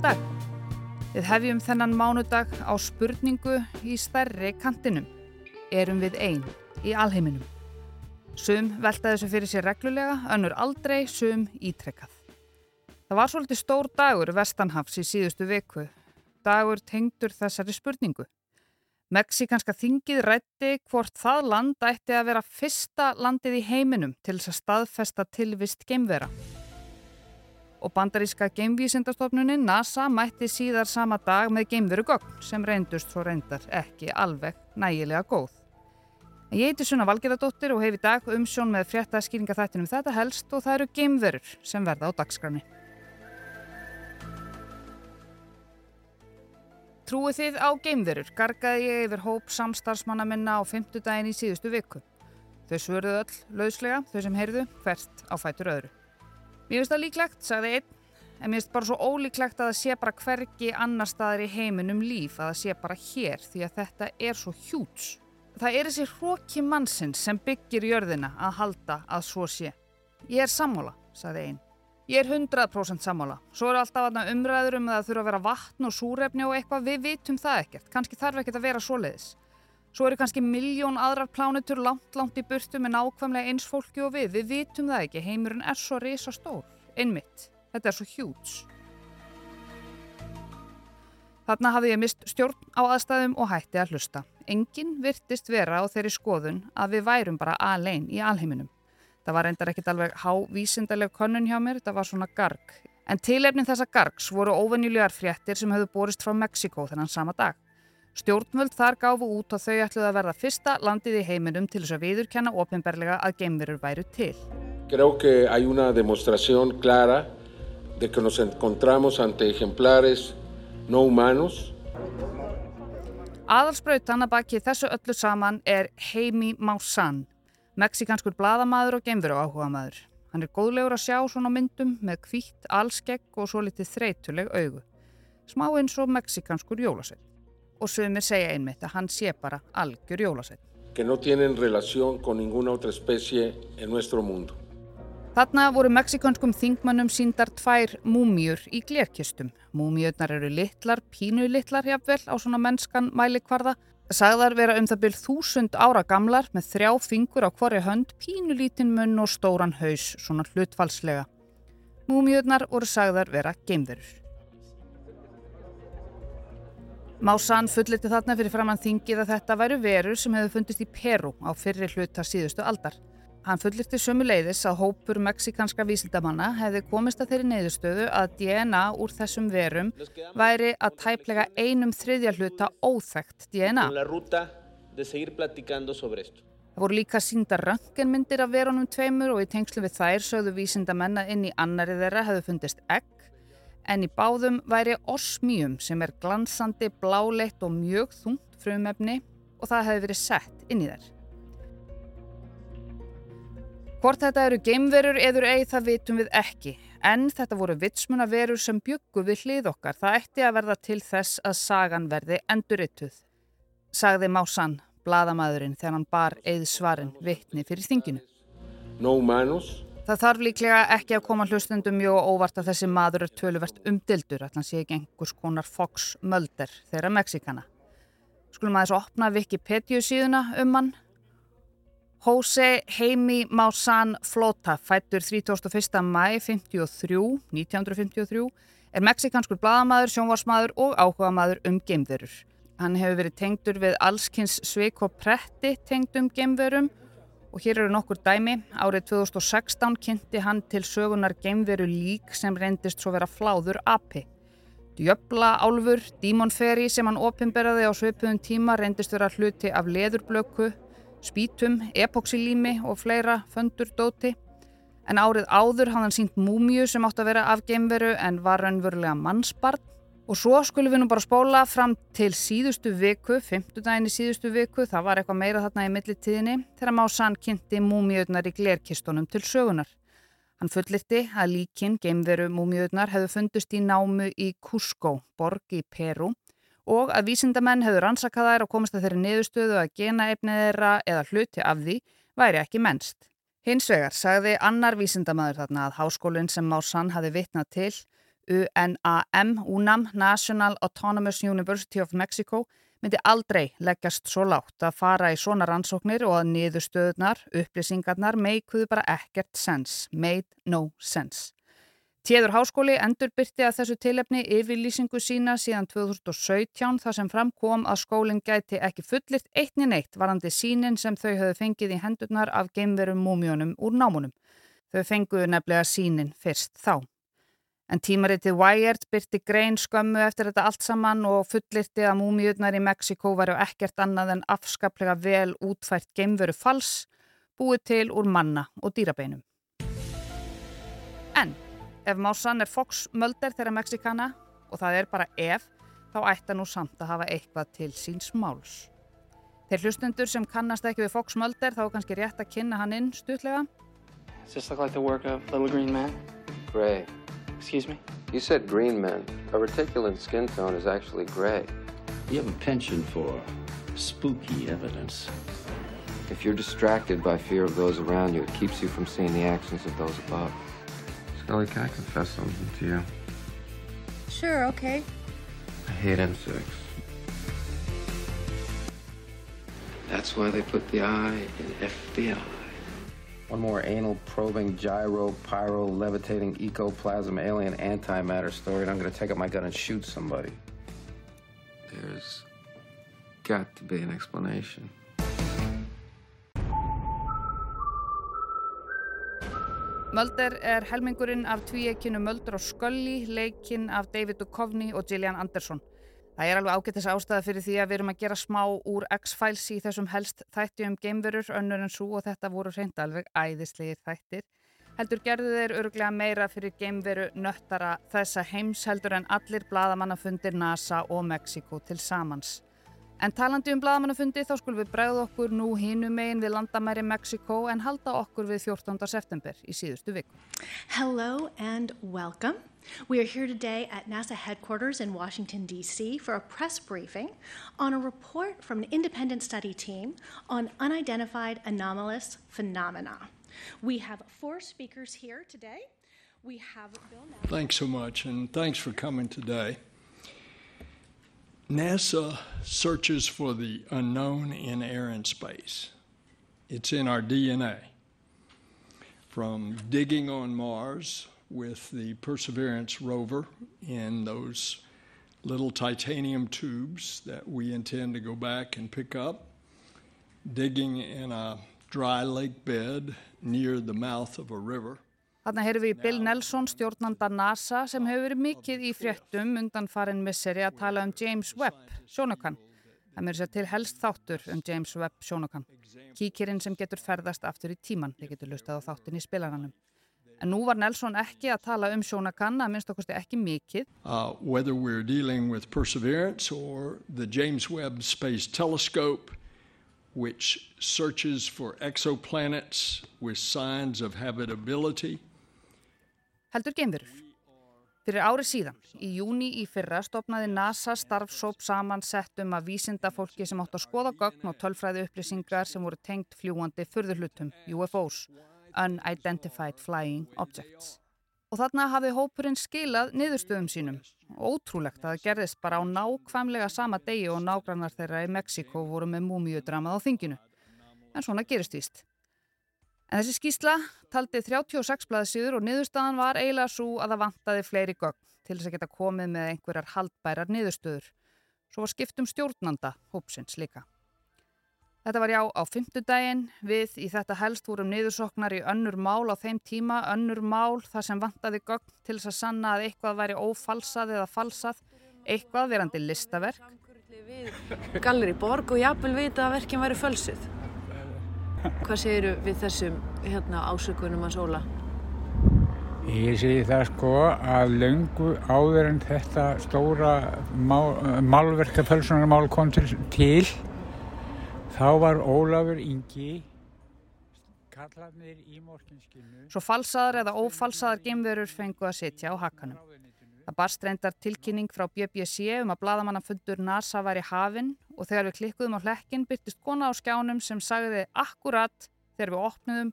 Góðan dag. Við hefjum þennan mánudag á spurningu í stærri kantinum. Erum við einn í alheiminum? Sum velta þessu fyrir sér reglulega, önnur aldrei, sum ítrekkað. Það var svolítið stór dagur Vestanhafs í síðustu viku. Dagur tengdur þessari spurningu. Meksikanska þingið rætti hvort það land ætti að vera fyrsta landið í heiminum til þess að staðfesta tilvist geimvera og bandaríska geimvísindastofnunin NASA mætti síðar sama dag með geimveru gögn sem reyndust svo reyndar ekki alveg nægilega góð. En ég heiti Sunna Valgerðardóttir og hef í dag umsjón með frétta skýringa þættinum þetta helst og það eru geimverur sem verða á dagskrani. Trúið þið á geimverur gargaði ég yfir hóp samstarfsmanna minna á fymtudagin í síðustu viku. Þau svörðu öll lauslega, þau sem heyrðu, hvert á fætur öðru. Mér finnst það líklegt, sagði einn, en mér finnst bara svo ólíklegt að það sé bara hvergi annar staðar í heiminum líf, að það sé bara hér því að þetta er svo hjúts. Það er þessi hróki mannsins sem byggir jörðina að halda að svo sé. Ég er sammála, sagði einn. Ég er 100% sammála. Svo eru alltaf umræður um að það þurfa að vera vatn og súrefni og eitthvað, við vitum það ekkert. Kanski þarf ekkert að vera svoleiðis. Svo eru kannski miljón aðrar plánutur langt, langt í burtu með nákvæmlega eins fólki og við. Við vitum það ekki. Heimurinn er svo risa stór. Einmitt. Þetta er svo hjúts. Þarna hafði ég mist stjórn á aðstæðum og hætti að hlusta. Engin virtist vera á þeirri skoðun að við værum bara alein í alheiminum. Það var reyndar ekkit alveg hávísindarleg konun hjá mér, það var svona garg. En tilefnin þessa gargs voru óvenjulegar fréttir sem höfðu borist frá Mexiko þennan sama dag. Stjórnvöld þar gáfu út og þau ætluði að verða fyrsta landið í heiminum til þess að viðurkenna ofinberlega að geimverur væru til. Creo que hay una demostración clara de que nos encontramos ante ejemplares no humanos. Aðalsbrautan að baki þessu öllu saman er Heimi Mausan, meksikanskur bladamadur og geimveru áhuga maður. Hann er góðlegur að sjá svona myndum með kvítt, allskegg og svo litið þreytuleg augu. Smá eins og meksikanskur jólasveit og sumir segja einmitt að hann sé bara algjör jólasveit. No tienen relación con ninguna otra especie en nuestro mundo. Þarna voru mexikanskum þingmannum síndar tvær múmjur í glerkistum. Múmjurnar eru litlar, pínu litlar jafnvel á svona mennskan mælikvarða. Sagðar vera um það byrð þúsund ára gamlar með þrjá fingur á hverju hönd, pínu lítinn munn og stóran haus, svona hlutfalslega. Múmjurnar voru sagðar vera geimverur. Másan fulliti þarna fyrir framann þingið að þetta væru verur sem hefðu fundist í Peru á fyrri hluta síðustu aldar. Hann fulliti sömu leiðis að hópur meksikanska vísildamanna hefði komist að þeirri neyðustöðu að DNA úr þessum verum væri að tæplega einum þriðja hluta óþægt DNA. Það voru líka sínda röngenmyndir af verunum tveimur og í tengslu við þær sögðu vísindamenn að inn í annari þeirra hefðu fundist egg en í báðum væri osmíum sem er glansandi, bláleitt og mjög þungt frumefni og það hefði verið sett inn í þær. Hvort þetta eru geimverur eður eigi það vitum við ekki, en þetta voru vitsmunaverur sem byggu við hlið okkar. Það ætti að verða til þess að sagan verði endurittuð, sagði Másan, bladamæðurinn, þegar hann bar eið svarin vittni fyrir þinginu. No humanos Það þarf líklega ekki að koma hlustundum mjög óvart að þessi maður er töluvert umdildur að hann sé ekki einhvers konar Fox Mulder þeirra Mexikana. Skulum aðeins opna Wikipedia síðuna um hann. Jose Heimi Mausan Flota, fættur 31. mæ 53, 1953, er mexikanskur bladamadur, sjónvarsmaður og áhugamadur um geimverur. Hann hefur verið tengdur við allskynns sveik og pretti tengdum geimverum Og hér eru nokkur dæmi. Árið 2016 kynnti hann til sögunar geimveru lík sem reyndist svo vera fláður api. Djöbla álfur, dímonferi sem hann opimberði á sveipuðum tíma reyndist vera hluti af leðurblöku, spítum, epoksilími og fleira föndur dóti. En árið áður hafði hann sínt múmiu sem átt að vera af geimveru en var raunverulega mannsbarn. Og svo skulum við nú bara spóla fram til síðustu viku, fymtudaginn í síðustu viku, það var eitthvað meira þarna í millitíðinni, þegar Másan kynnti múmiöðnar í glerkistunum til sögunar. Hann fullirti að líkin, geimveru múmiöðnar, hefðu fundist í námu í Cusco, borg í Peru, og að vísindamenn hefðu rannsakað þær og komist að þeirri niðurstöðu að gena efnið þeirra eða hluti af því væri ekki mennst. Hins vegar sagði annar vísindamæður þarna að háskólinn sem Másan hafi vitnað til UNAM, UNAM, National Autonomous University of Mexico, myndi aldrei leggjast svo látt að fara í svona rannsóknir og að niðurstöðunar, upplýsingarnar, meikuðu bara ekkert sens, made no sense. Téður Háskóli endurbyrti að þessu tilefni yfirlýsingu sína síðan 2017 þar sem framkom að skólinn gæti ekki fullirt eittni neitt varandi sínin sem þau höfðu fengið í hendurnar af geimverum múmjónum úr námunum. Þau fenguðu nefnilega sínin fyrst þá. En tímaritið Wired byrti grein skömmu eftir þetta allt saman og fullirti að múmiurnar í Mexiko varu ekkert annað en afskaplega vel útfært geimveru fals búið til úr manna og dýrabeinum. En Ef másan er Fox Mulder þeirra Mexikana og það er bara ef, þá ætta nú samt að hafa eitthvað til síns máls. Þeir hlustundur sem kannast ekki við Fox Mulder þá er kannski rétt að kynna hann inn stutlega. Does this look like the work of Little Green Man? Gray. Excuse me? You said green men. A reticulant skin tone is actually gray. You have a penchant for spooky evidence. If you're distracted by fear of those around you, it keeps you from seeing the actions of those above. Scully, can I confess something to you? Sure, okay. I hate insects. That's why they put the I in FBI. One more anal probing gyro pyro levitating ecoplasm alien antimatter story, and I'm gonna take up my gun and shoot somebody. There's got to be an explanation. Mulder er helmingurinn af tvíekinu Mulder og Scully, leikinn af David Duchovny og Gillian Anderson. Það er alveg ágættis ástæða fyrir því að við erum að gera smá úr X-Files í þessum helst þætti um geimverur önnur en svo og þetta voru reynd alveg æðislegir þættir. Heldur gerðu þeir öruglega meira fyrir geimveru nöttara þessa heims heldur en allir bladamannafundir NASA og Mexiko til samans. En talandi um bladamannafundi þá skulum við bregða okkur nú hinum megin við landamæri Mexiko en halda okkur við 14. september í síðustu viku. Hello and welcome. We are here today at NASA headquarters in Washington, D.C. for a press briefing on a report from an independent study team on unidentified anomalous phenomena. We have four speakers here today. We have Bill Nelson. Thanks so much, and thanks for coming today. NASA searches for the unknown in air and space. It's in our DNA. From digging on Mars with the Perseverance rover in those little titanium tubes that we intend to go back and pick up, digging in a dry lake bed near the mouth of a river. Þarna heyrðum við Bill Nelson, stjórnanda NASA, sem hefur verið mikið í fréttum undan farin misseri að tala um James Webb, sjónukan. Það mér sér til helst þáttur um James Webb sjónukan. Kíkirinn sem getur ferðast aftur í tíman, þið getur lustað á þáttin í spilaranum. En nú var Nelson ekki að tala um sjónakan, að minnst okkurstu ekki mikið. Uh, whether we're dealing with Perseverance or the James Webb Space Telescope, which searches for exoplanets with signs of habitability, heldur geimverur. Fyrir ári síðan, í júni í fyrra, stopnaði NASA starfsóp saman sett um að vísinda fólki sem átt að skoða gögn og tölfræði upplýsingar sem voru tengt fljúandi fyrðurlutum, UFOs, Unidentified Flying Objects. Og þarna hafi hópurinn skilað niðurstöðum sínum. Ótrúlegt að það gerðist bara á nákvæmlega sama degi og nágrannar þeirra í Mexiko voru með múmiudramað á þinginu. En svona gerist víst. En þessi skýsla taldi 36 blaðsýður og niðurstaðan var eiginlega svo að það vantaði fleiri gögn til þess að geta komið með einhverjar haldbærar niðurstöður. Svo var skiptum stjórnanda hópsins líka. Þetta var já á fymtudaginn við í þetta helst vorum niðursoknar í önnur mál á þeim tíma, önnur mál þar sem vantaði gögn til þess að sanna að eitthvað væri ófalsað eða falsað, eitthvað verandi listaverk. Galleri borg og jafnvel vita að verkinn væri fölsuð. Hvað segiru við þessum hérna, ásökunum að sóla? Ég segi það sko að löngu áður en þetta stóra málverkafölsunarmál kom til, til þá var Ólafur Ingi kallarnir í morginskinu Svo falsaðar eða ófalsaðar gemverur fengu að sitja á hakanum. Það barst reyndar tilkynning frá BBC um að bladamannafundur NASA var í hafinn og þegar við klikkuðum á hlekkin byrtist kona á skjánum sem sagði akkurat þegar við opnuðum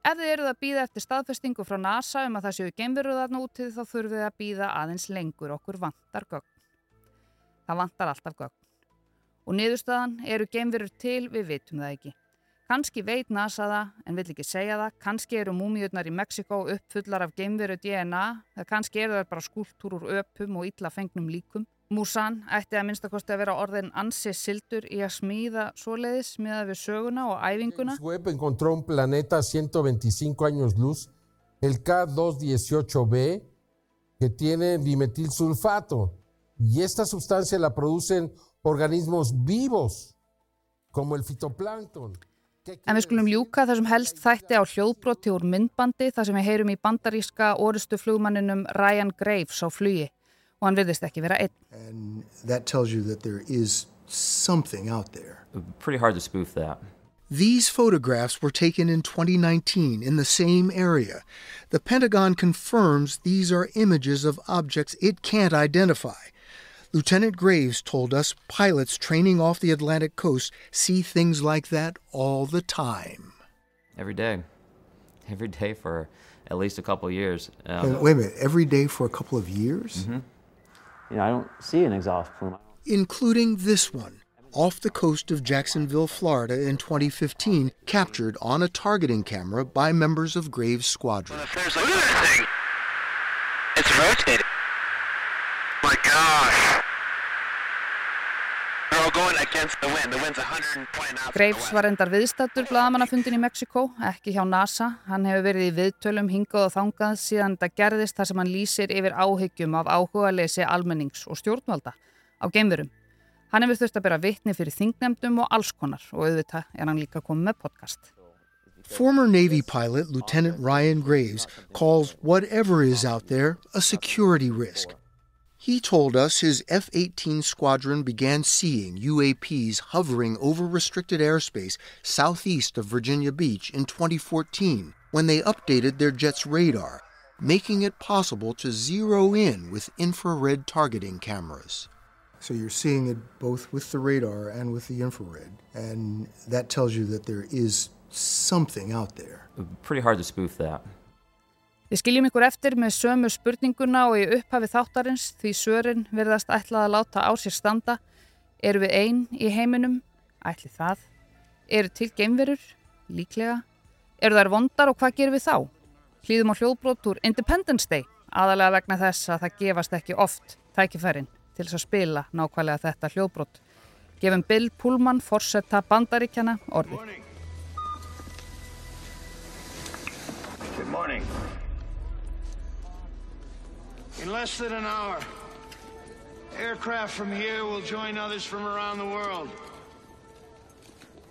Ef þið eruð að býða eftir staðfestingu frá NASA um að það séu geimveruð þarna útið þá þurfum við að býða aðeins lengur okkur vantar gögn. Það vantar alltaf gögn. Og niðurstaðan eru geimverur til, við vitum það ekki. Kanski veit NASA það en vill ekki segja það. Kanski eru múmiurnar í Mexiko uppfullar af geimveru DNA. Það kannski eru það bara skúltúr úr öpum og illa fengnum líkum. Musan ætti að minnstakosti að vera orðin ansi sildur í að smíða svoleiðis miða við söguna og æfinguna. Webb encontró un planeta a 125 años luz, el K218b, que tiene dimetilsulfato. Y esta sustancia la producen organismos vivos, como el fitoplancton. En við skulum ljúka þessum helst þætti á hljóðbroti úr myndbandi þar sem við heyrum í bandaríska orustu flugmanninum Ryan Graves á flugi og hann virðist ekki vera einn. And that tells you that there is something out there. Pretty hard to spoof that. These photographs were taken in 2019 in the same area. The Pentagon confirms these are images of objects it can't identify. Lieutenant Graves told us pilots training off the Atlantic coast see things like that all the time. Every day. Every day for at least a couple of years. Um, wait a minute, every day for a couple of years? Mm-hmm. You know, I don't see an exhaust plume. Including this one, off the coast of Jacksonville, Florida in 2015, captured on a targeting camera by members of Graves' squadron. Look at that thing! It's rotating. My gosh! Graves var endar viðstattur blagamannafundin í Mexiko, ekki hjá NASA. Hann hefur verið í viðtölum hingað og þangað síðan þetta gerðist þar sem hann lýsir yfir áhyggjum af áhuga lesi almennings og stjórnvalda á geimverum. Hann hefur þurft að bera vittni fyrir þingnemdum og allskonar og auðvitað er hann líka komið með podcast. Former Navy pilot Lieutenant Ryan Graves calls whatever is out there a security risk. He told us his F 18 squadron began seeing UAPs hovering over restricted airspace southeast of Virginia Beach in 2014 when they updated their jet's radar, making it possible to zero in with infrared targeting cameras. So you're seeing it both with the radar and with the infrared, and that tells you that there is something out there. Pretty hard to spoof that. Við skiljum ykkur eftir með sömu spurninguna og í upphafi þáttarins því sörin verðast ætlað að láta á sér standa. Eru við einn í heiminum? Ætli það. Eru til geimverur? Líklega. Eru þær vondar og hvað gerum við þá? Hlýðum á hljóðbrót úr Independence Day, aðalega vegna þess að það gefast ekki oft tækifærin til þess að spila nákvæmlega þetta hljóðbrót. Gefum Bill Pullman, forsetta bandaríkjana, orði. Good morning. In less than an hour, aircraft from here will join others from around the world.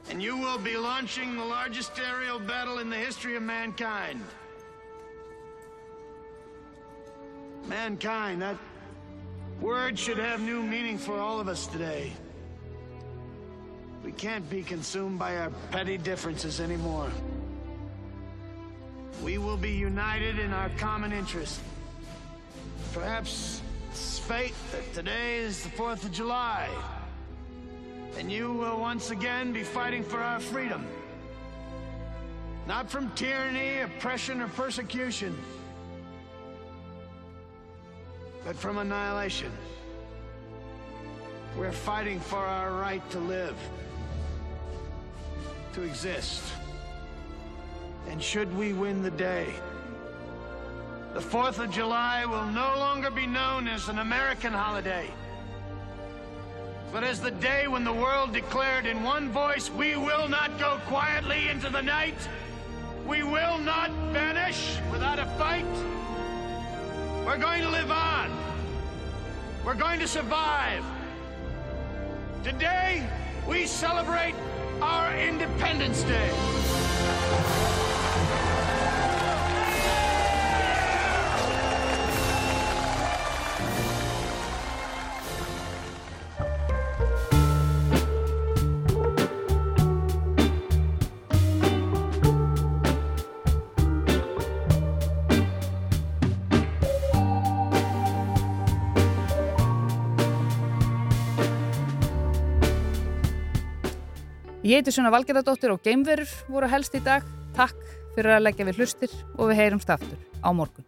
And you will be launching the largest aerial battle in the history of mankind. Mankind, that word should have new meaning for all of us today. We can't be consumed by our petty differences anymore. We will be united in our common interest. Perhaps it's fate that today is the 4th of July. And you will once again be fighting for our freedom. Not from tyranny, oppression, or persecution, but from annihilation. We're fighting for our right to live, to exist. And should we win the day, the 4th of July will no longer be known as an American holiday, but as the day when the world declared in one voice, we will not go quietly into the night. We will not vanish without a fight. We're going to live on. We're going to survive. Today, we celebrate our Independence Day. Ég heiti Suna Valgerðardóttir og Geimverur voru helst í dag. Takk fyrir að leggja við hlustir og við heyrumst aftur á morgun.